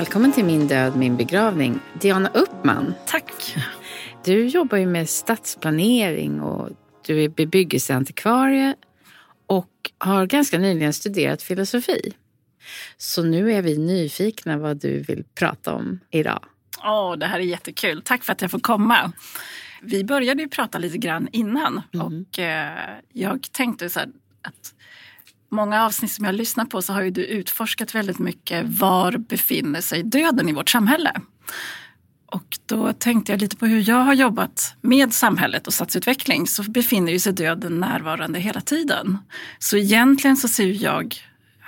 Välkommen till Min död, min begravning, Diana Uppman. Tack. Du jobbar ju med stadsplanering och du är bebyggelseantikvarie och har ganska nyligen studerat filosofi. Så nu är vi nyfikna vad du vill prata om idag. Åh, det här är jättekul. Tack för att jag får komma. Vi började ju prata lite grann innan mm. och eh, jag tänkte så här att många avsnitt som jag lyssnar på så har ju du utforskat väldigt mycket var befinner sig döden i vårt samhälle? Och då tänkte jag lite på hur jag har jobbat med samhället och stadsutveckling så befinner ju sig döden närvarande hela tiden. Så egentligen så ser jag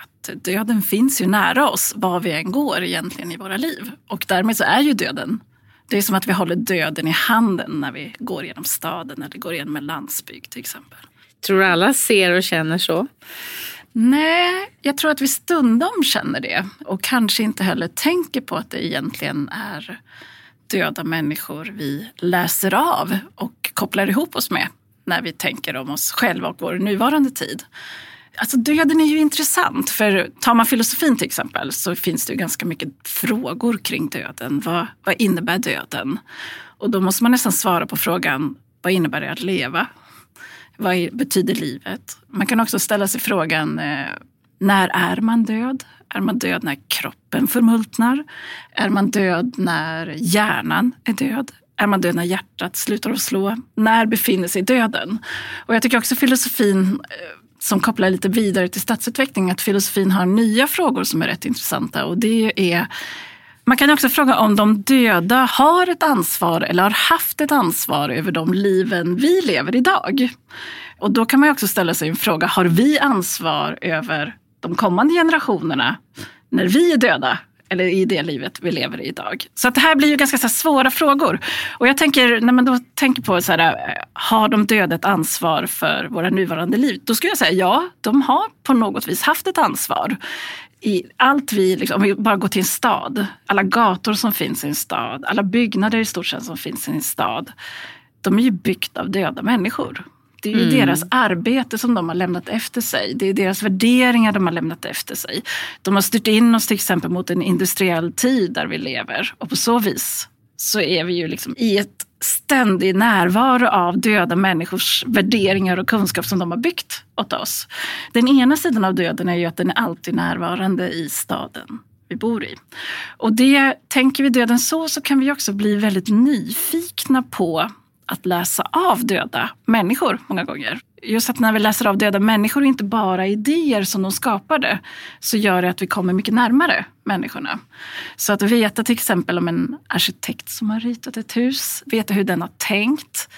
att döden finns ju nära oss var vi än går egentligen i våra liv. Och därmed så är ju döden det är som att vi håller döden i handen när vi går genom staden eller går igenom en landsbygd till exempel. Tror du alla ser och känner så? Nej, jag tror att vi stundom känner det och kanske inte heller tänker på att det egentligen är döda människor vi läser av och kopplar ihop oss med när vi tänker om oss själva och vår nuvarande tid. Alltså döden är ju intressant, för tar man filosofin till exempel så finns det ju ganska mycket frågor kring döden. Vad, vad innebär döden? Och då måste man nästan svara på frågan, vad innebär det att leva? Vad betyder livet? Man kan också ställa sig frågan, eh, när är man död? Är man död när kroppen förmultnar? Är man död när hjärnan är död? Är man död när hjärtat slutar att slå? När befinner sig döden? Och jag tycker också filosofin eh, som kopplar lite vidare till stadsutveckling, att filosofin har nya frågor som är rätt intressanta. Och det är man kan också fråga om de döda har ett ansvar eller har haft ett ansvar över de liven vi lever idag. Och då kan man också ställa sig en fråga, har vi ansvar över de kommande generationerna när vi är döda? Eller i det livet vi lever i idag. Så att det här blir ju ganska så svåra frågor. Och jag tänker, när man då tänker på så här, eh, har de döda ett ansvar för våra nuvarande liv? Då skulle jag säga ja, de har på något vis haft ett ansvar i allt vi, liksom, om vi bara går till en stad, alla gator som finns i en stad, alla byggnader i stort sett som finns i en stad, de är ju byggda av döda människor. Det är ju mm. deras arbete som de har lämnat efter sig. Det är deras värderingar de har lämnat efter sig. De har styrt in oss till exempel mot en industriell tid där vi lever. Och på så vis så är vi ju liksom i ett ständig närvaro av döda människors värderingar och kunskap som de har byggt åt oss. Den ena sidan av döden är ju att den är alltid närvarande i staden vi bor i. Och det, tänker vi döden så, så kan vi också bli väldigt nyfikna på att läsa av döda människor många gånger. Just att när vi läser av döda människor, inte bara idéer som de skapade, så gör det att vi kommer mycket närmare människorna. Så att veta till exempel om en arkitekt som har ritat ett hus, veta hur den har tänkt,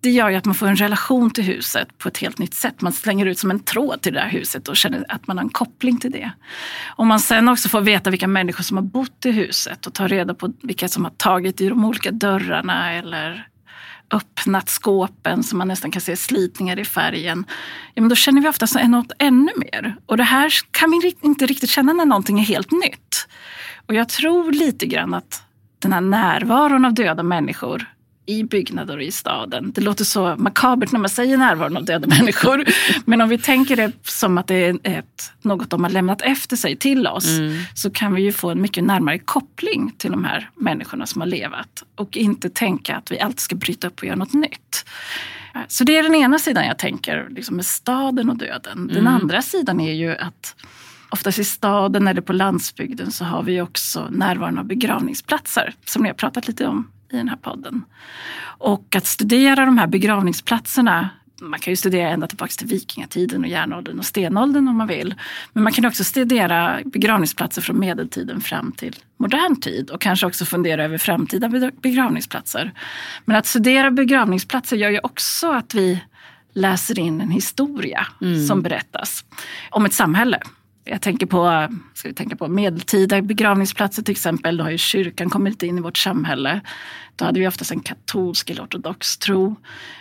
det gör ju att man får en relation till huset på ett helt nytt sätt. Man slänger ut som en tråd till det där huset och känner att man har en koppling till det. Om man sen också får veta vilka människor som har bott i huset och ta reda på vilka som har tagit i de olika dörrarna eller öppnat skåpen så man nästan kan se slitningar i färgen. Ja, men då känner vi ofta något ännu mer. Och det här kan vi inte riktigt känna när någonting är helt nytt. Och jag tror lite grann att den här närvaron av döda människor i byggnader och i staden. Det låter så makabert när man säger närvaron av döda människor. Men om vi tänker det som att det är ett, något de har lämnat efter sig till oss mm. så kan vi ju få en mycket närmare koppling till de här människorna som har levat och inte tänka att vi alltid ska bryta upp och göra något nytt. Så det är den ena sidan jag tänker liksom med staden och döden. Den mm. andra sidan är ju att oftast i staden eller på landsbygden så har vi också närvaron av begravningsplatser som ni har pratat lite om i den här podden. Och att studera de här begravningsplatserna man kan ju studera ända tillbaka till vikingatiden och järnåldern och stenåldern om man vill. Men man kan också studera begravningsplatser från medeltiden fram till modern tid och kanske också fundera över framtida begravningsplatser. Men att studera begravningsplatser gör ju också att vi läser in en historia mm. som berättas om ett samhälle. Jag tänker på, ska vi tänka på medeltida begravningsplatser till exempel. Då har ju kyrkan kommit in i vårt samhälle. Då hade vi oftast en katolsk eller ortodox tro.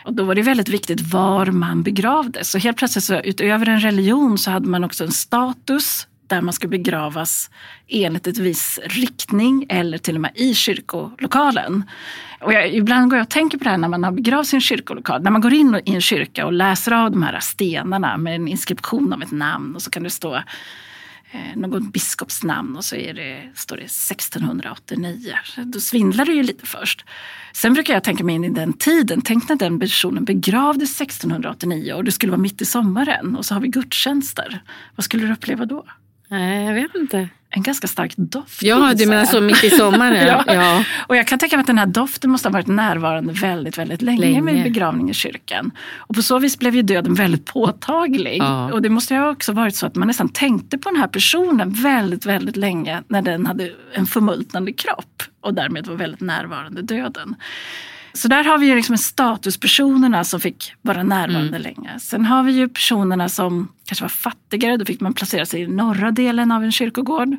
Och då var det väldigt viktigt var man begravdes. Så helt plötsligt, så, utöver en religion, så hade man också en status där man ska begravas enligt ett viss riktning eller till och med i kyrkolokalen. Och jag, ibland går jag och tänker på det här när man har begravts i en kyrkolokal. När man går in i en kyrka och läser av de här stenarna med en inskription av ett namn och så kan det stå eh, biskops namn och så är det, står det 1689. Då svindlar det ju lite först. Sen brukar jag tänka mig in i den tiden. Tänk när den personen begravdes 1689 och det skulle vara mitt i sommaren och så har vi gudstjänster. Vad skulle du uppleva då? Nej, jag vet inte. En ganska stark doft. Ja, du menar så mitt i sommaren? ja. ja. Och jag kan tänka mig att den här doften måste ha varit närvarande väldigt, väldigt länge, länge. med begravning i kyrkan. Och på så vis blev ju döden väldigt påtaglig. Ja. Och det måste ju också varit så att man nästan tänkte på den här personen väldigt, väldigt länge när den hade en förmultnande kropp och därmed var väldigt närvarande döden. Så där har vi ju liksom statuspersonerna som fick vara närvarande mm. länge. Sen har vi ju personerna som kanske var fattigare. Då fick man placera sig i norra delen av en kyrkogård.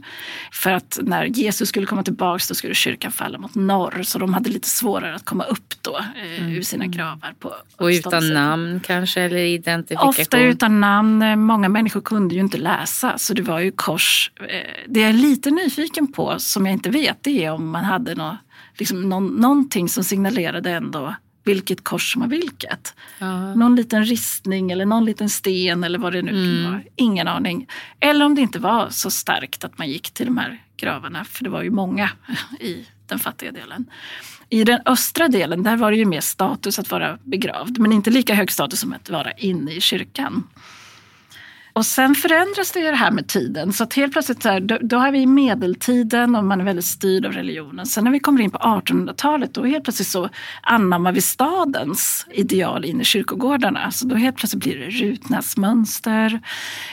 För att när Jesus skulle komma tillbaka då skulle kyrkan falla mot norr. Så de hade lite svårare att komma upp då eh, mm. ur sina gravar. På och utan namn kanske eller identifikation? Ofta utan namn. Många människor kunde ju inte läsa så det var ju kors. Eh, det jag är lite nyfiken på som jag inte vet det är om man hade något liksom någon, någonting som signalerade ändå vilket kors som var vilket. Ja. Någon liten ristning eller någon liten sten eller vad det nu mm. vara. Ingen aning. Eller om det inte var så starkt att man gick till de här gravarna, för det var ju många i den fattiga delen. I den östra delen där var det ju mer status att vara begravd, men inte lika hög status som att vara inne i kyrkan. Och sen förändras det ju det här med tiden. Så att helt plötsligt så här, då, då har vi medeltiden och man är väldigt styrd av religionen. Sen när vi kommer in på 1800-talet då helt plötsligt så anammar vi stadens ideal in i kyrkogårdarna. Så då helt plötsligt blir det rutnäsmönster.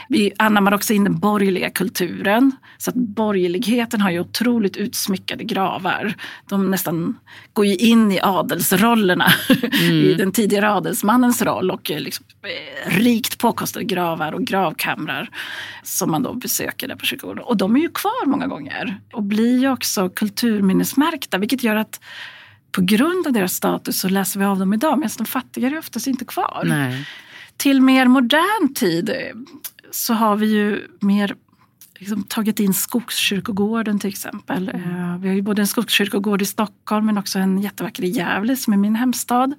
Vi anammar också in den borgerliga kulturen. Så att borgerligheten har ju otroligt utsmyckade gravar. De nästan går ju in i adelsrollerna. Mm. I den tidigare adelsmannens roll och liksom, eh, rikt påkostade gravar och grav gravkamrar som man då besöker där på kyrkogården. Och de är ju kvar många gånger och blir ju också kulturminnesmärkta vilket gör att på grund av deras status så läser vi av dem idag medan de fattiga är oftast inte kvar. Nej. Till mer modern tid så har vi ju mer liksom tagit in Skogskyrkogården till exempel. Mm. Eh, vi har ju både en skogskyrkogård i Stockholm men också en jättevacker i Gävle som är min hemstad.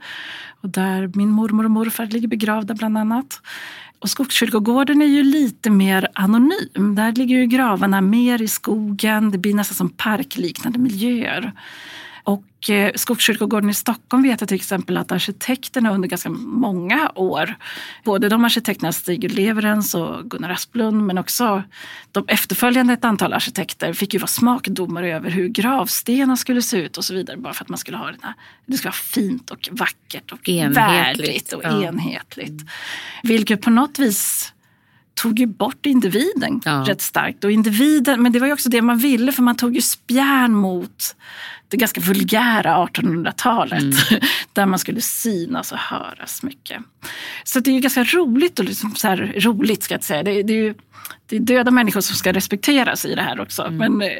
Och där min mormor och morfar ligger begravda bland annat. Och Skogskyrkogården är ju lite mer anonym. Där ligger ju gravarna mer i skogen. Det blir nästan som parkliknande miljöer. Och eh, Skogskyrkogården i Stockholm vet jag till exempel att arkitekterna under ganska många år, både de arkitekterna Stig Leverens och Gunnar Asplund men också de efterföljande ett antal arkitekter fick ju vara smakdomare över hur gravstenar skulle se ut och så vidare bara för att man skulle ha det här, det skulle vara fint och vackert och värdigt och ja. enhetligt. Vilket på något vis tog ju bort individen ja. rätt starkt. Och individen, men det var ju också det man ville för man tog ju spjärn mot det ganska vulgära 1800-talet mm. där man skulle synas och höras mycket. Så det är ju ganska roligt, och liksom så här, roligt ska jag säga, det, det, är ju, det är döda människor som ska respekteras i det här också. Mm. Men eh,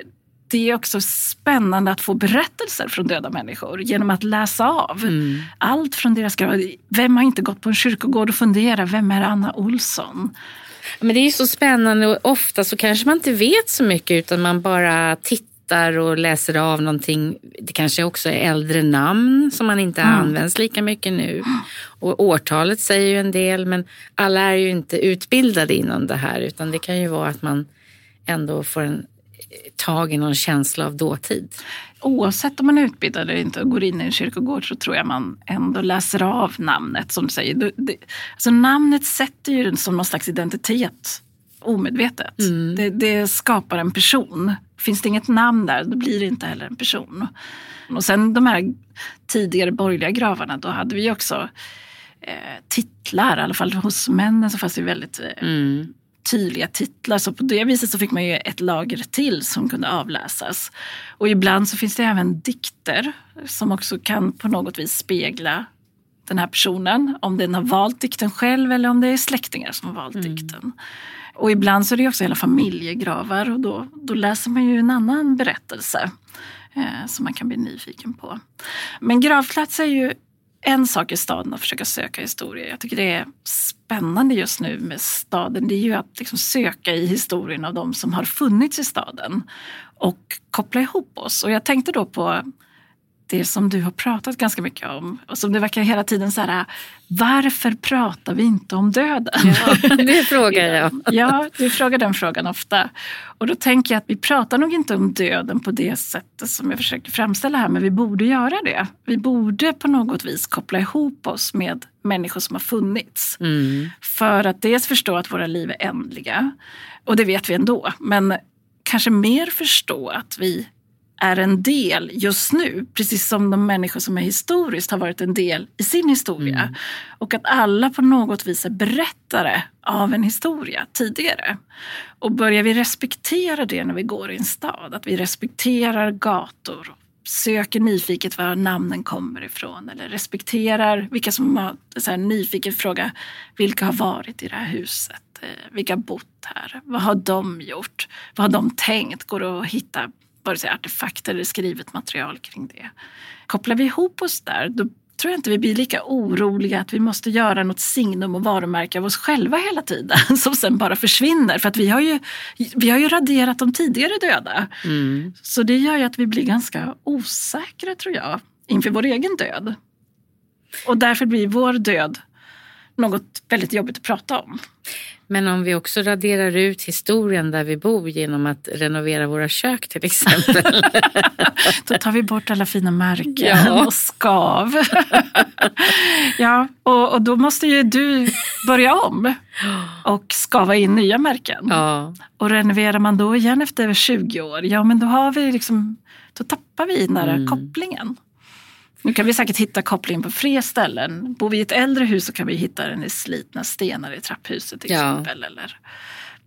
det är också spännande att få berättelser från döda människor genom att läsa av. Mm. Allt från deras grav. Vem har inte gått på en kyrkogård och funderat, vem är Anna Olsson? Men det är ju så spännande och ofta så kanske man inte vet så mycket utan man bara tittar och läser av någonting. Det kanske också är äldre namn som man inte mm. används lika mycket nu. Och årtalet säger ju en del men alla är ju inte utbildade inom det här utan det kan ju vara att man ändå får en tag i någon känsla av dåtid. Oavsett om man är utbildad eller inte och går in i en kyrkogård så tror jag man ändå läser av namnet som du säger. Det, det, alltså namnet sätter ju den som någon slags identitet omedvetet. Mm. Det, det, skapar en person. Finns det inget namn där då blir det inte heller en person. Och sen de här tidigare borgerliga gravarna då hade vi också eh, titlar, i alla fall hos männen så fanns det väldigt eh, Mm. Tydliga titlar. Så på det viset så fick man ju ett lager till som kunde avläsas. Och ibland så finns det även dikter som också kan på något vis spegla den här personen. Om den har valt dikten själv eller om det är släktingar som har valt dikten. Och ibland så är det också hela familjegravar och då, då läser man ju en annan berättelse eh, som man kan bli nyfiken på. Men gravplats är ju en sak i staden att försöka söka historia. Jag tycker det är spännande just nu med staden. Det är ju att liksom söka i historien av de som har funnits i staden och koppla ihop oss. Och jag tänkte då på det som du har pratat ganska mycket om och som det verkar hela tiden så här, varför pratar vi inte om döden? Det frågar jag. Ja, du frågar den frågan ofta. Och då tänker jag att vi pratar nog inte om döden på det sättet som jag försöker framställa här, men vi borde göra det. Vi borde på något vis koppla ihop oss med människor som har funnits. Mm. För att dels förstå att våra liv är ändliga, och det vet vi ändå, men kanske mer förstå att vi är en del just nu, precis som de människor som är historiskt har varit en del i sin historia. Och att alla på något vis är berättare av en historia tidigare. Och börjar vi respektera det när vi går i en stad, att vi respekterar gator, söker nyfiket var namnen kommer ifrån eller respekterar vilka som har så här, nyfiket fråga vilka har varit i det här huset, Eh, vilka har bott här, vad har de gjort, vad har de tänkt, går det att hitta vare sig artefakter eller skrivet material kring det. Kopplar vi ihop oss där, då tror jag inte vi blir lika oroliga att vi måste göra något signum och varumärke av oss själva hela tiden som sen bara försvinner. För att vi har ju, vi har ju raderat de tidigare döda. Mm. Så det gör ju att vi blir ganska osäkra tror jag inför vår egen död. Och därför blir vår död något väldigt jobbigt att prata om. Men om vi också raderar ut historien där vi bor genom att renovera våra kök till exempel. Då tar vi bort alla fina märken Ja. och skav. ja, och, och då måste ju du börja om och skava in nya märken. ja. Och renoverar man då igen efter 20 år, ja men då har vi liksom, då tappar vi den där Mm. kopplingen. Nu kan vi säkert hitta kopplingen på fler ställen. Bor vi i ett äldre hus så kan vi hitta den i slitna stenar i trapphuset till Ja. exempel. Eller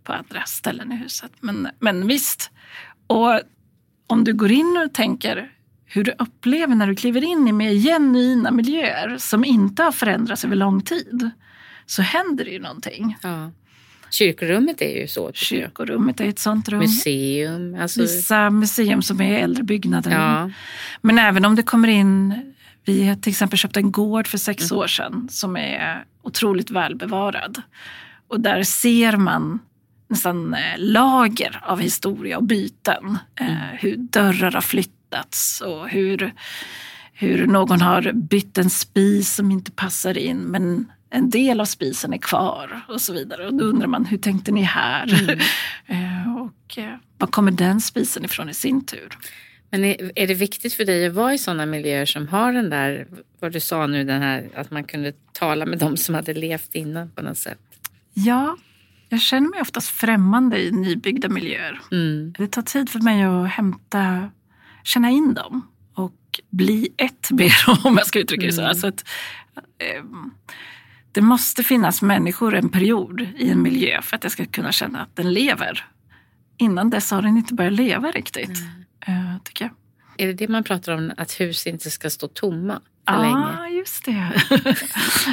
på andra ställen i huset. Men, men visst. Och om du går in och tänker hur du upplever när du kliver in i mer genuina miljöer som inte har förändrats över lång tid. Så händer det ju någonting. ja. Kyrkorummet är ju så. Kyrkorummet är ett sånt rum. Museum. Alltså, Vissa museum som är äldre byggnader. ja. Men även om det kommer in, vi har till exempel köpt en gård för sex Mm. år sedan som är otroligt välbevarad. Och där ser man nästan eh, lager av historia och byten. Eh, Mm. hur dörrar har flyttats och hur, hur någon har bytt en spis som inte passar in men en del av spisen är kvar och så vidare. Och då undrar man, hur tänkte ni här? Mm. Eh, och eh, var kommer den spisen ifrån i sin tur? Men är, är det viktigt för dig att vara i sådana miljöer som har den där, vad du sa nu, den här, att man kunde tala med dem som hade levt innan på något sätt? Ja, jag känner mig oftast främmande i nybyggda miljöer. Mm. Det tar tid för mig att hämta, känna in dem och bli ett med dem om jag ska uttrycka det så. Mm. Alltså att, ehm, det måste finnas människor en period i en miljö för att jag ska kunna känna att den lever. Innan dess har den inte börjat leva riktigt, eh, tycker jag. Är det det man pratar om, att hus inte ska stå tomma för länge? Ja, just det.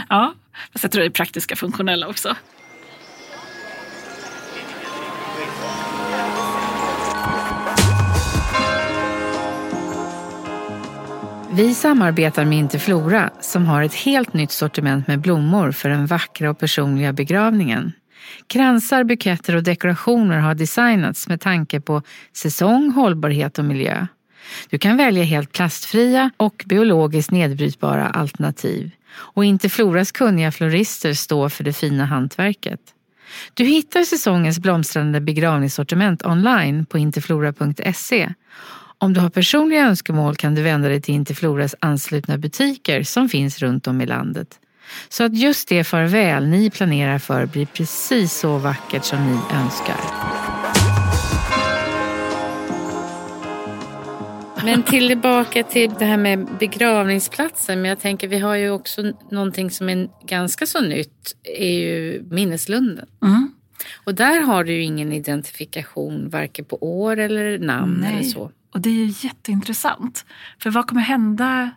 ja, fast jag tror det är praktiska funktionella också. Vi samarbetar med Interflora som har ett helt nytt sortiment med blommor för den vackra och personliga begravningen. Kransar, buketter och dekorationer har designats med tanke på säsong, hållbarhet och miljö. Du kan välja helt plastfria och biologiskt nedbrytbara alternativ. Och Interfloras kunniga florister står för det fina hantverket. Du hittar säsongens blomstrande begravningssortiment online på interflora.se. Om du har personliga önskemål kan du vända dig till Interfloras anslutna butiker som finns runt om i landet. Så att just det farväl ni planerar för blir precis så vackert som ni önskar. Men tillbaka till det här med begravningsplatsen. Men jag tänker vi har ju också någonting som är ganska så nytt. är ju minneslunden. Mm. Och där har du ju ingen identifikation varken på år eller namn Nej. eller så. Och det är ju jätteintressant. För vad kommer hända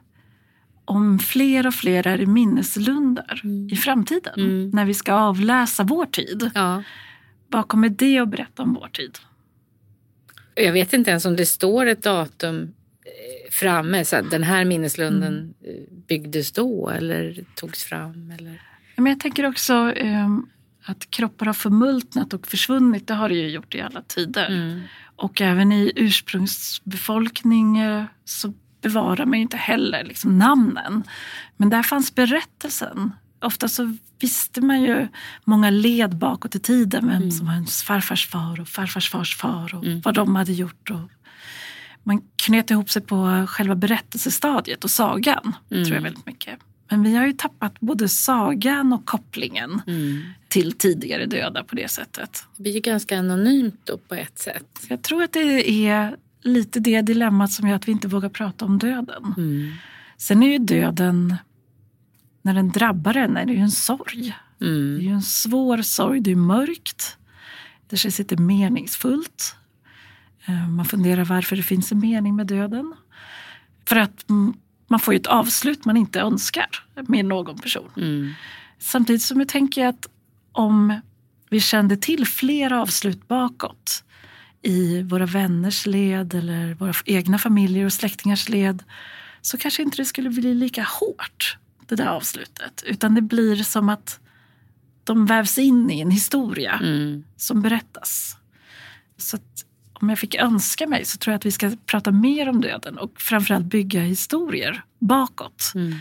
om fler och fler är i minneslundar i framtiden? Mm. När vi ska avläsa vår tid. Ja. Vad kommer det att berätta om vår tid? Jag vet inte ens om det står ett datum eh, framme. Så att den här minneslunden Mm. eh, byggdes då eller togs fram. Eller... Men jag tänker också eh, att kroppar har förmultnat och försvunnit. Det har det ju gjort i alla tider. Mm. Och även i ursprungsbefolkning så bevarar man ju inte heller liksom namnen. Men där fanns berättelsen. Ofta så visste man ju många led bakåt i tiden. Vem som var ens farfars far och farfars fars far och vad de hade gjort. Och man knöt ihop sig på själva berättelsestadiet och sagan. tror jag väldigt mycket. Men vi har ju tappat både sagan och kopplingen Mm. till tidigare döda på det sättet. Det blir ju ganska anonymt då på ett sätt. Jag tror att det är lite det dilemmat som gör att vi inte vågar prata om döden. Mm. Sen är ju döden, när den drabbar en, är det ju en sorg. Det Mm. är ju en svår sorg, det är mörkt. Det känns inte meningsfullt. Eh, Man funderar varför det finns en mening med döden. För att man får ju ett avslut man inte önskar med någon person. Mm. Samtidigt som jag tänker att om vi kände till fler avslut bakåt i våra vänners led eller våra egna familjer och släktingars led så kanske inte det skulle bli lika hårt, det där avslutet. Utan det blir som att de vävs in i en historia Mm. som berättas. Så att om jag fick önska mig så tror jag att vi ska prata mer om döden och framförallt bygga historier bakåt Mm.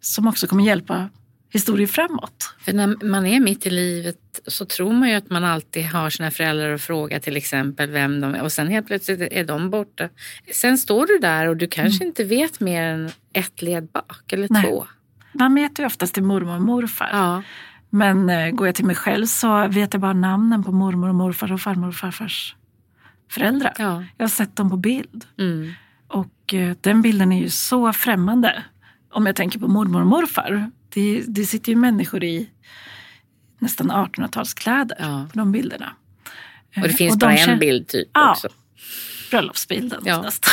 som också kommer hjälpa historier framåt. För när man är mitt i livet så tror man ju att man alltid har sina föräldrar att fråga till exempel vem de är och sen helt plötsligt är de borta. Sen står du där och du kanske inte vet mer än ett led bak eller Nej. två. Man vet ju oftast till mormor och morfar. Ja. Men eh, går jag till mig själv så vet jag bara namnen på mormor och morfar och farmor och farfars föräldrar. Ja. Jag har sett dem på bild. Mm. Och eh, den bilden är ju så främmande. Om jag tänker på mormor och morfar. Det, det sitter ju människor i nästan 1800-talskläder Ja. på de bilderna. Och det Eh, finns de bara en känner- bild typ Ja. också. Bröllopsbilden Ja. oftast.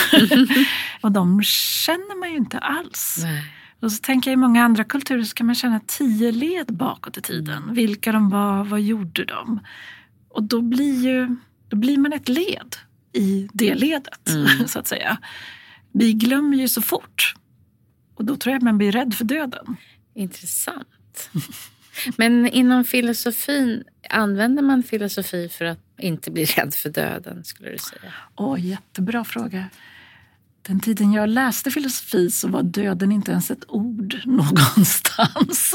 och de känner man ju inte alls. Nej. Och så tänker jag i många andra kulturer så kan man känna tio led bakåt i tiden. Vilka de var, vad gjorde de? Och då blir, ju, då blir man ett led i det ledet, Mm. så att säga. Vi glömmer ju så fort. Och då tror jag att man blir rädd för döden. Intressant. Men inom filosofin, använder man filosofi för att inte bli rädd för döden skulle du säga? Åh, jättebra fråga. Den tiden jag läste filosofi så var döden inte ens ett ord någonstans.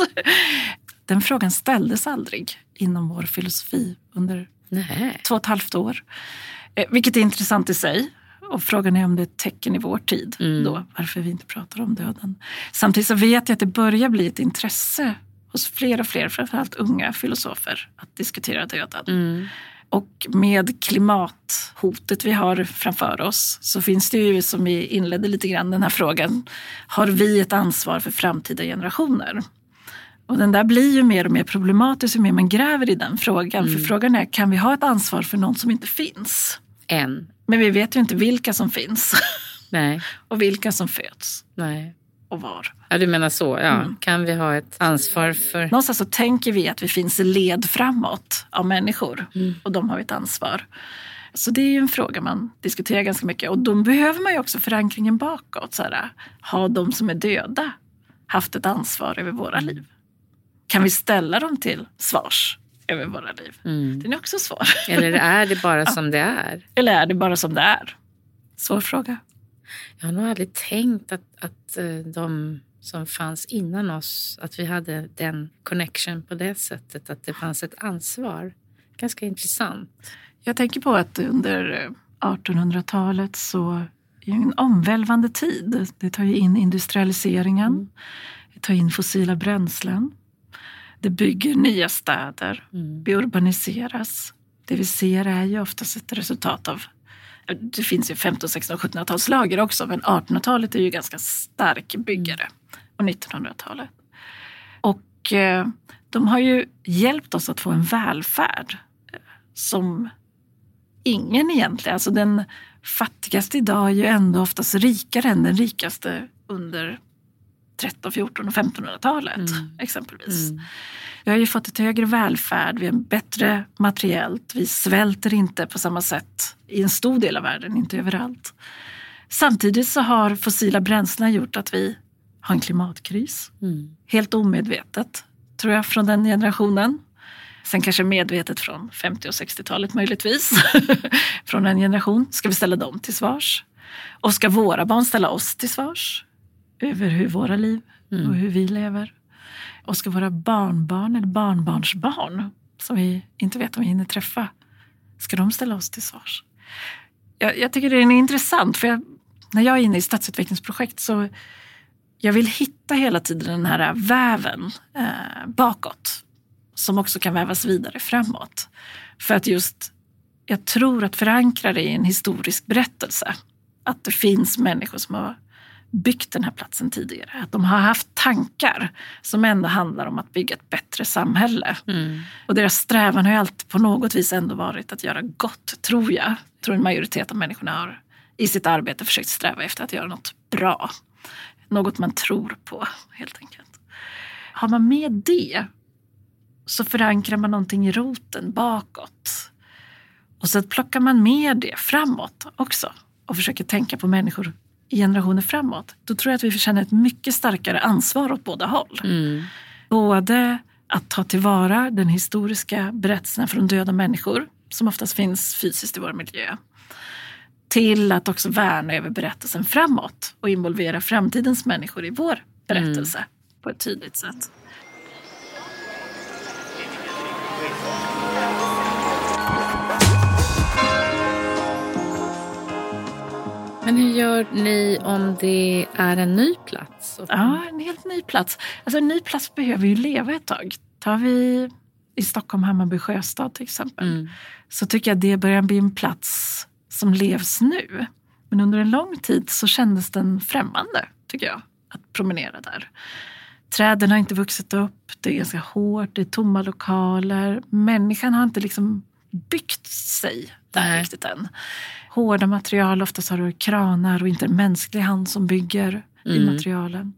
Den frågan ställdes aldrig inom vår filosofi under Nej. två och ett halvt år. Eh, vilket är intressant i sig. Och frågan är om det är ett tecken i vår tid Mm. då, varför vi inte pratar om döden. Samtidigt så vet jag att det börjar bli ett intresse hos fler och fler, framförallt unga filosofer, att diskutera döden. Mm. Och med klimathotet vi har framför oss så finns det ju, som vi inledde lite grann den här frågan, har vi ett ansvar för framtida generationer? Och den där blir ju mer och mer problematisk ju mer man gräver i den frågan. För frågan är, kan vi ha ett ansvar för någon som inte finns? En. Men vi vet ju inte vilka som finns Nej. och vilka som föds Nej. och var. Ja, du menar så. Ja. Mm. Kan vi ha ett ansvar för... Någonstans så tänker vi att vi finns i led framåt av människor Mm. och de har ett ansvar. Så det är ju en fråga man diskuterar ganska mycket och då behöver man ju också förankringen bakåt. Så här, har de som är döda haft ett ansvar över våra liv? Kan vi ställa dem till svars över våra liv? Mm. Den är också svår. Eller är det bara som det är? Eller är det bara som det är? Svår fråga. Jag har nog aldrig tänkt att, att eh, de som fanns innan oss, att vi hade den connection på det sättet, att det fanns ett ansvar. Ganska intressant. Jag tänker på att under eh, 1800-talet så är en omvälvande tid. Det tar ju in industrialiseringen. Mm. Det tar in fossila bränslen. Det bygger nya städer. Mm. Vi urbaniseras. Det vi ser är ju oftast ett resultat av det finns ju 15, 16 och 1700-talslager också men 1800-talet är ju ganska stark byggare och 1900-talet. Och eh, de har ju hjälpt oss att få en välfärd eh, som ingen egentligen, alltså den fattigaste idag är ju ändå oftast rikare än den rikaste under 13, 14 och 1500-talet mm. exempelvis. Mm. Vi har ju fått ett högre välfärd, vi har bättre materiellt, vi svälter inte på samma sätt i en stor del av världen, inte överallt. Samtidigt så har fossila bränslen gjort att vi har en klimatkris. Mm. Helt omedvetet, tror jag, från den generationen. Sen kanske medvetet från 50 och 60-talet möjligtvis. från en generation. Ska vi ställa dem till svars? Och ska våra barn ställa oss till svars? Över hur våra liv mm. och hur vi lever. Och ska våra barnbarn eller barnbarnsbarn, som vi inte vet om vi hinner träffa, ska de ställa oss till svars? Jag, jag tycker det är intressant, för jag, när jag är inne i stadsutvecklingsprojekt så jag vill hitta hela tiden den här väven eh, bakåt som också kan vävas vidare framåt. För att just, jag tror att förankra det i en historisk berättelse. Att det finns människor som har byggt den här platsen tidigare. Att de har haft tankar som ändå handlar om att bygga ett bättre samhälle. Mm. Och deras strävan har ju alltid på något vis ändå varit att göra gott, tror jag. Jag tror en majoritet av människorna har i sitt arbete försökt sträva efter att göra något bra. Något man tror på, helt enkelt. Har man med det så förankrar man någonting i roten bakåt. Och så plockar man med det framåt också och försöker tänka på människor i generationer framåt. Då tror jag att vi känner ett mycket starkare ansvar åt båda håll. Mm. Både att ta tillvara den historiska berättelsen från döda människor som oftast finns fysiskt i vår miljö till att också värna över berättelsen framåt och involvera framtidens människor i vår berättelse mm. på ett tydligt sätt. Men hur gör ni om det är en ny plats? Ja, en helt ny plats. Alltså en ny plats behöver ju leva ett tag. Tar vi i Stockholm, Hammarby sjöstad till exempel, mm. så tycker jag det börjar bli en plats som levs nu. Men under en lång tid så kändes den främmande, tycker jag, att promenera där. Träden har inte vuxit upp, det är ganska hårt, det är tomma lokaler. Människan har inte liksom byggt sig där Nej. riktigt än. Hårda material, oftast har du kranar och inte en mänsklig hand som bygger mm. i materialen.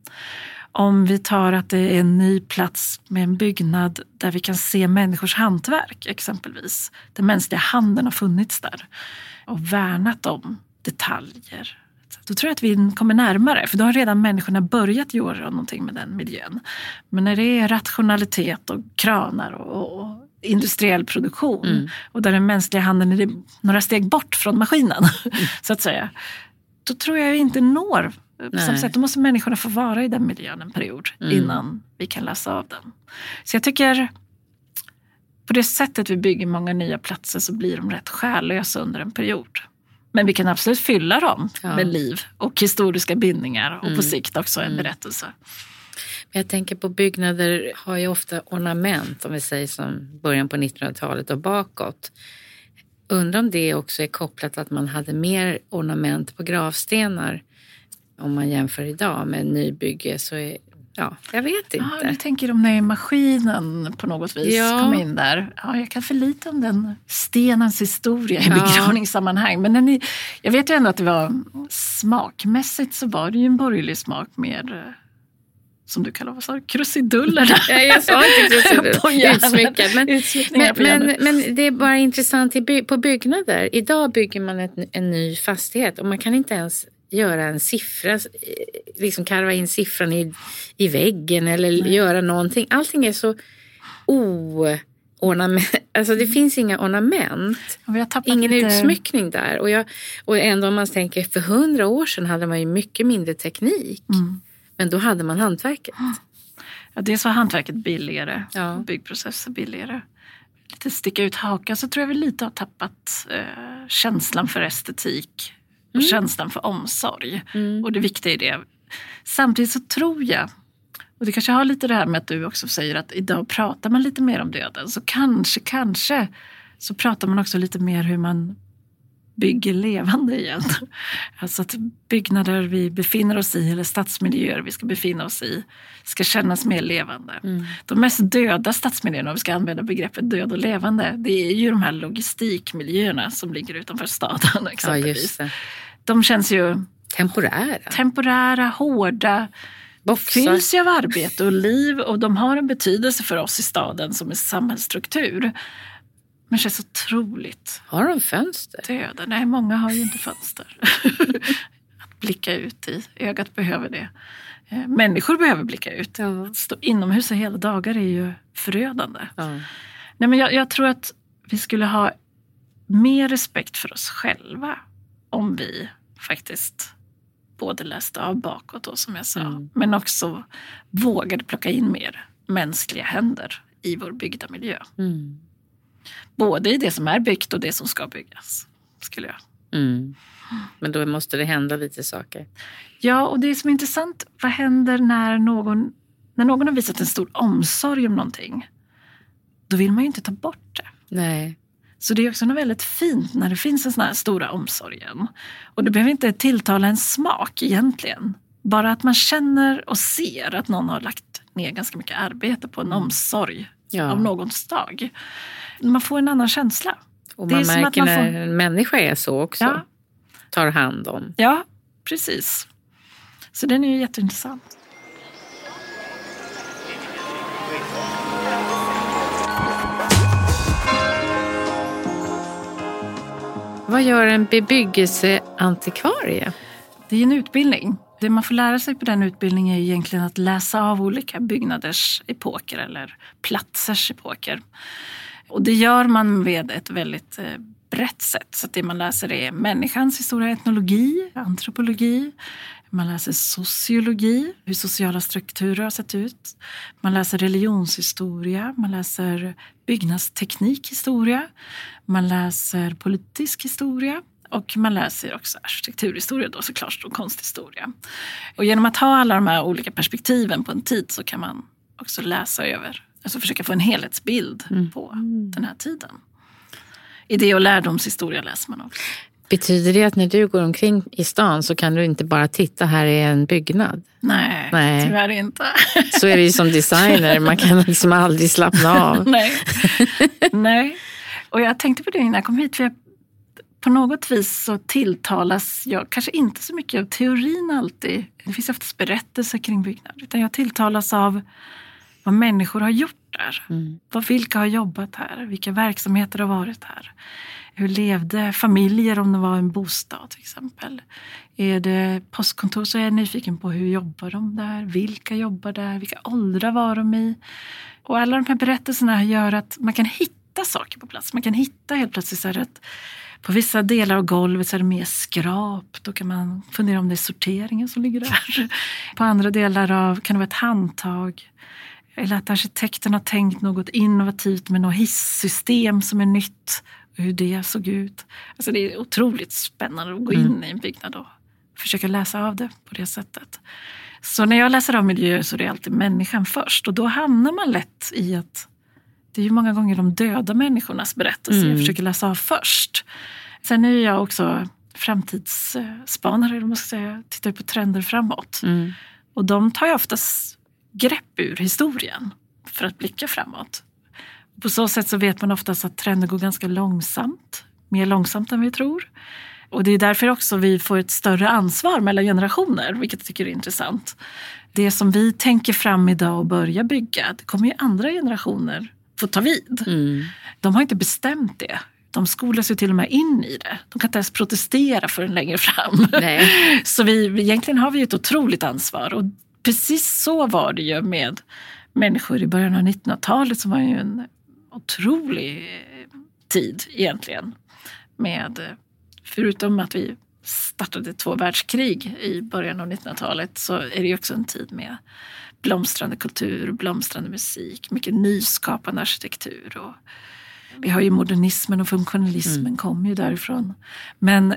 Om vi tar att det är en ny plats med en byggnad där vi kan se människors hantverk exempelvis. Den mänskliga handen har funnits där och värnat om detaljer. Då tror jag att vi kommer närmare, för då har redan människorna börjat göra någonting med den miljön. Men när det är rationalitet och kranar och, och industriell produktion mm. och där den mänskliga handen är några steg bort från maskinen, mm. så att säga. Då tror jag inte når på samma sätt. Då måste människorna få vara i den miljön en period mm. innan vi kan läsa av den. Så jag tycker på det sättet vi bygger många nya platser så blir de rätt själlösa under en period. Men vi kan absolut fylla dem ja. med liv och historiska bindningar och mm. på sikt också en mm. berättelse. Jag tänker på byggnader har ju ofta ornament, om vi säger som början på 1900-talet och bakåt. Undrar om det också är kopplat att man hade mer ornament på gravstenar om man jämför idag med nybygge så är Ja, jag vet inte. Ja, du tänker om när maskinen på något vis ja. kom in där. Ja, jag kan för lite om den stenens historia i ja. begravningssammanhang. Men är, jag vet ju ändå att det var smakmässigt så var det ju en borgerlig smak mer som du kallar vad sa krusiduller. Ja, jag sa inte utsmyckad. Men, men, men, men, det är bara intressant på byggnader. Idag bygger man ett, en ny fastighet och man kan inte ens göra en siffra, liksom karva in siffran i, i väggen eller Nej. göra någonting. Allting är så oornament, alltså det finns inga ornament. Ingen lite... utsmyckning där. Och, jag, och ändå om man tänker för hundra år sedan hade man ju mycket mindre teknik. Mm. Men då hade man hantverket. Ja, dels var hantverket billigare, ja. byggprocesser billigare. Lite sticka ut hakan så tror jag vi lite har tappat eh, känslan för estetik och mm. känslan för omsorg. Mm. Och det viktiga i det. Samtidigt så tror jag, och det kanske har lite det här med att du också säger att idag pratar man lite mer om döden. Så kanske, kanske så pratar man också lite mer hur man bygger levande igen. Alltså att byggnader vi befinner oss i eller stadsmiljöer vi ska befinna oss i ska kännas mer levande. Mm. De mest döda stadsmiljöerna, om vi ska använda begreppet död och levande, det är ju de här logistikmiljöerna som ligger utanför staden exempelvis. Ja, de känns ju temporära, temporära hårda, Boxar. fylls ju av arbete och liv och de har en betydelse för oss i staden som en samhällsstruktur. Men känns otroligt Har de fönster? Döda. Nej, många har ju inte fönster. att blicka ut i. Ögat behöver det. Eh, människor behöver blicka ut. Ja. Att stå inomhus hela dagar är ju förödande. Ja. Nej, men jag, jag tror att vi skulle ha mer respekt för oss själva om vi faktiskt både läste av bakåt då, som jag sa, mm. men också vågade plocka in mer mänskliga händer i vår byggda miljö. Mm. Både i det som är byggt och det som ska byggas, skulle jag. Mm. Men då måste det hända lite saker. Ja, och det som är intressant, vad händer när någon, när någon har visat en stor omsorg om någonting? Då vill man ju inte ta bort det. Nej. Så det är också något väldigt fint när det finns en sån här stora omsorgen. Och det behöver inte tilltala en smak egentligen. Bara att man känner och ser att någon har lagt ner ganska mycket arbete på en mm. omsorg ja. av någons dag. Man får en annan känsla. Och man märker man får... när en människa är så också. Ja. Tar hand om. Ja, precis. Så den är ju jätteintressant. Vad gör en bebyggelseantikvarie? Det är en utbildning. Det man får lära sig på den utbildningen är egentligen att läsa av olika byggnaders epoker eller platsers epoker. Och det gör man med ett väldigt eh, brett sätt. Så det man läser är människans historia, etnologi, antropologi, man läser sociologi, hur sociala strukturer har sett ut. Man läser religionshistoria, man läser byggnadsteknikhistoria, man läser politisk historia och man läser också arkitekturhistoria då såklart och konsthistoria. Och genom att ha alla de här olika perspektiven på en tid så kan man också läsa över, alltså försöka få en helhetsbild mm. på den här tiden. Idé och lärdomshistoria läser man också. Betyder det att när du går omkring i stan så kan du inte bara titta, här är en byggnad? Nej, Nej. tyvärr inte. Så är det ju som designer, man kan liksom aldrig slappna av. Nej. Nej. Och jag tänkte på det innan jag kom hit, för jag, på något vis så tilltalas jag, kanske inte så mycket av teorin alltid, det finns oftast berättelser kring byggnad, utan jag tilltalas av vad människor har gjort där. Mm. Vad, vilka har jobbat här? Vilka verksamheter har varit här? Hur levde familjer om det var en bostad till exempel? Är det postkontor så är jag nyfiken på hur jobbar de där? Vilka jobbar där? Vilka åldrar var de i? Och alla de här berättelserna gör att man kan hitta saker på plats. Man kan hitta helt plötsligt så att på vissa delar av golvet så är det mer skrap. Då kan man fundera om det är sorteringen som ligger där. På andra delar av kan det vara ett handtag. Eller att arkitekten har tänkt något innovativt med något hissystem som är nytt hur det såg ut. Alltså det är otroligt spännande att gå in mm. i en byggnad och försöka läsa av det på det sättet. Så när jag läser av miljöer så är det alltid människan först och då hamnar man lätt i att det är ju många gånger de döda människornas berättelser mm. jag försöker läsa av först. Sen är jag också framtidsspanare, eller måste säga, tittar på trender framåt. Mm. Och de tar ju oftast grepp ur historien för att blicka framåt. På så sätt så vet man oftast att trender går ganska långsamt, mer långsamt än vi tror. Och det är därför också vi får ett större ansvar mellan generationer, vilket jag tycker är intressant. Det som vi tänker fram idag och börjar bygga, det kommer ju andra generationer få ta vid. Mm. De har inte bestämt det. De skolas ju till och med in i det. De kan inte ens protestera förrän längre fram. Nej. Så vi, egentligen har vi ett otroligt ansvar. Och precis så var det ju med människor i början av 1900-talet som var ju en otrolig tid egentligen. Med, förutom att vi startade två världskrig i början av 1900-talet så är det också en tid med blomstrande kultur, blomstrande musik, mycket nyskapande arkitektur. Och vi har ju modernismen och funktionalismen mm. kom ju därifrån. Men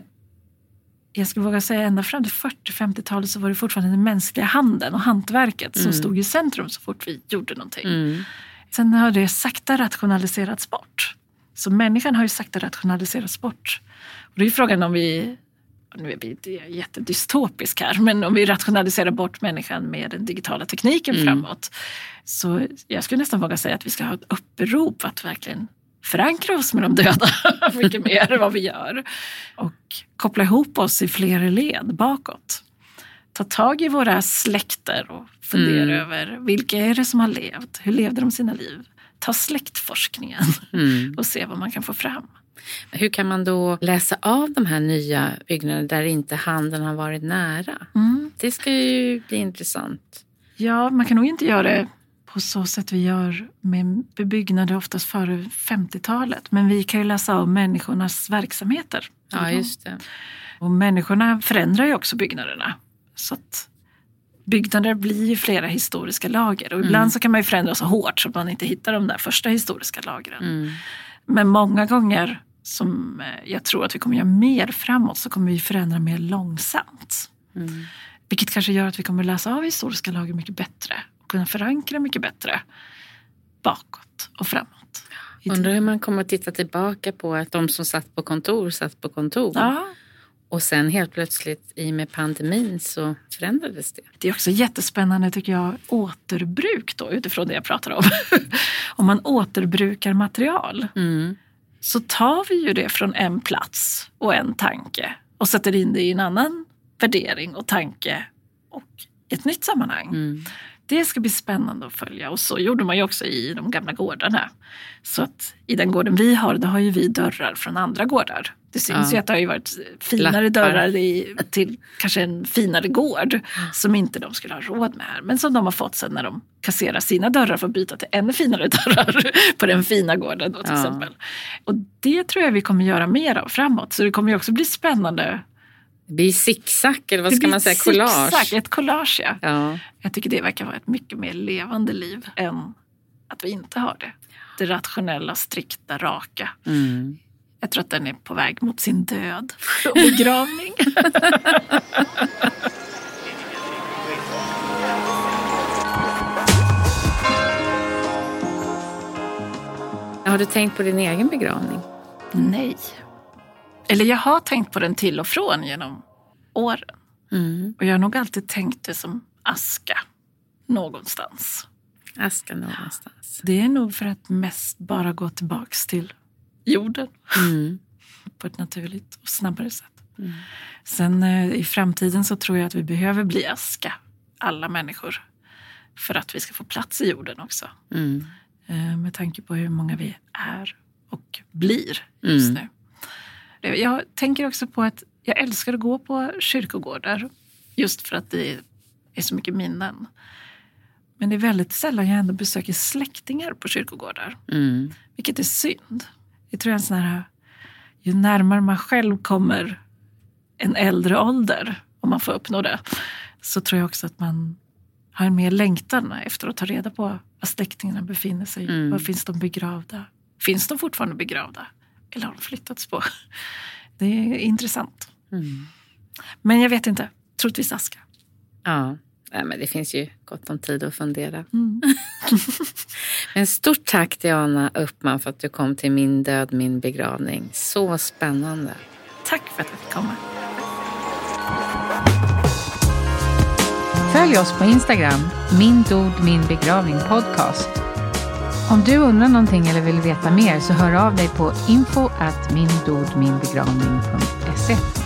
jag skulle våga säga ända fram till 40-50-talet så var det fortfarande den mänskliga handeln och hantverket mm. som stod i centrum så fort vi gjorde någonting. Mm. Sen har det sakta rationaliserats bort. Så människan har ju sakta rationaliserats bort. Och det är frågan om vi, nu är vi jättedystopisk här, men om vi rationaliserar bort människan med den digitala tekniken mm. framåt. Så jag skulle nästan våga säga att vi ska ha ett upprop att verkligen förankra oss med de döda mycket mer än vad vi gör. Och koppla ihop oss i flera led bakåt. Ta tag i våra släkter och fundera mm. över vilka är det som har levt? Hur levde de sina liv? Ta släktforskningen mm. och se vad man kan få fram. Hur kan man då läsa av de här nya byggnaderna där inte handeln har varit nära? Mm. Det ska ju bli intressant. Ja, man kan nog inte göra det på så sätt vi gör med byggnader oftast före 50-talet. Men vi kan ju läsa av människornas verksamheter. Ja, just det. Och människorna förändrar ju också byggnaderna. Så att byggnader blir ju flera historiska lager. Och ibland mm. så kan man ju förändra så hårt så att man inte hittar de där första historiska lagren. Mm. Men många gånger som eh, jag tror att vi kommer göra mer framåt så kommer vi förändra mer långsamt. Mm. Vilket kanske gör att vi kommer läsa av historiska lager mycket bättre och kunna förankra mycket bättre bakåt och framåt. Undrar hur man kommer att titta tillbaka på att de som satt på kontor satt på kontor. Ja. Och sen helt plötsligt i och med pandemin så förändrades det. Det är också jättespännande tycker jag, återbruk då utifrån det jag pratar om. om man återbrukar material mm. så tar vi ju det från en plats och en tanke och sätter in det i en annan värdering och tanke och ett nytt sammanhang. Mm. Det ska bli spännande att följa och så gjorde man ju också i de gamla gårdarna. Så att i den gården vi har, då har ju vi dörrar från andra gårdar. Det syns ja. ju att det har ju varit finare Lappar. dörrar i, till kanske en finare gård som inte de skulle ha råd med här. Men som de har fått sen när de kasserar sina dörrar för att byta till ännu finare dörrar på den fina gården då till ja. exempel. Och det tror jag vi kommer göra mer av framåt. Så det kommer ju också bli spännande det blir zigzag eller vad ska man säga? Collage? Zigzag, ett collage ja. ja. Jag tycker det verkar vara ett mycket mer levande liv än att vi inte har det. Det rationella, strikta, raka. Mm. Jag tror att den är på väg mot sin död och begravning. har du tänkt på din egen begravning? Nej. Eller jag har tänkt på den till och från genom åren. Mm. Och jag har nog alltid tänkt det som aska någonstans. Aska någonstans. Det är nog för att mest bara gå tillbaks till jorden. Mm. På ett naturligt och snabbare sätt. Mm. Sen eh, i framtiden så tror jag att vi behöver bli aska, alla människor. För att vi ska få plats i jorden också. Mm. Eh, med tanke på hur många vi är och blir just mm. nu. Jag tänker också på att jag älskar att gå på kyrkogårdar just för att det är så mycket minnen. Men det är väldigt sällan jag ändå besöker släktingar på kyrkogårdar. Mm. Vilket är synd. Jag tror en sån här, ju närmare man själv kommer en äldre ålder, om man får uppnå det, så tror jag också att man har en mer längtan efter att ta reda på var släktingarna befinner sig. Mm. Var finns de begravda? Finns de fortfarande begravda? Eller har de flyttats på? Det är intressant. Mm. Men jag vet inte. Troligtvis aska. Ja, men det finns ju gott om tid att fundera. Mm. men stort tack Diana Uppman för att du kom till Min död, min begravning. Så spännande. Tack för att jag fick komma. Följ oss på Instagram, min dod min begravning podcast. Om du undrar någonting eller vill veta mer så hör av dig på info at mindodminbegravning.se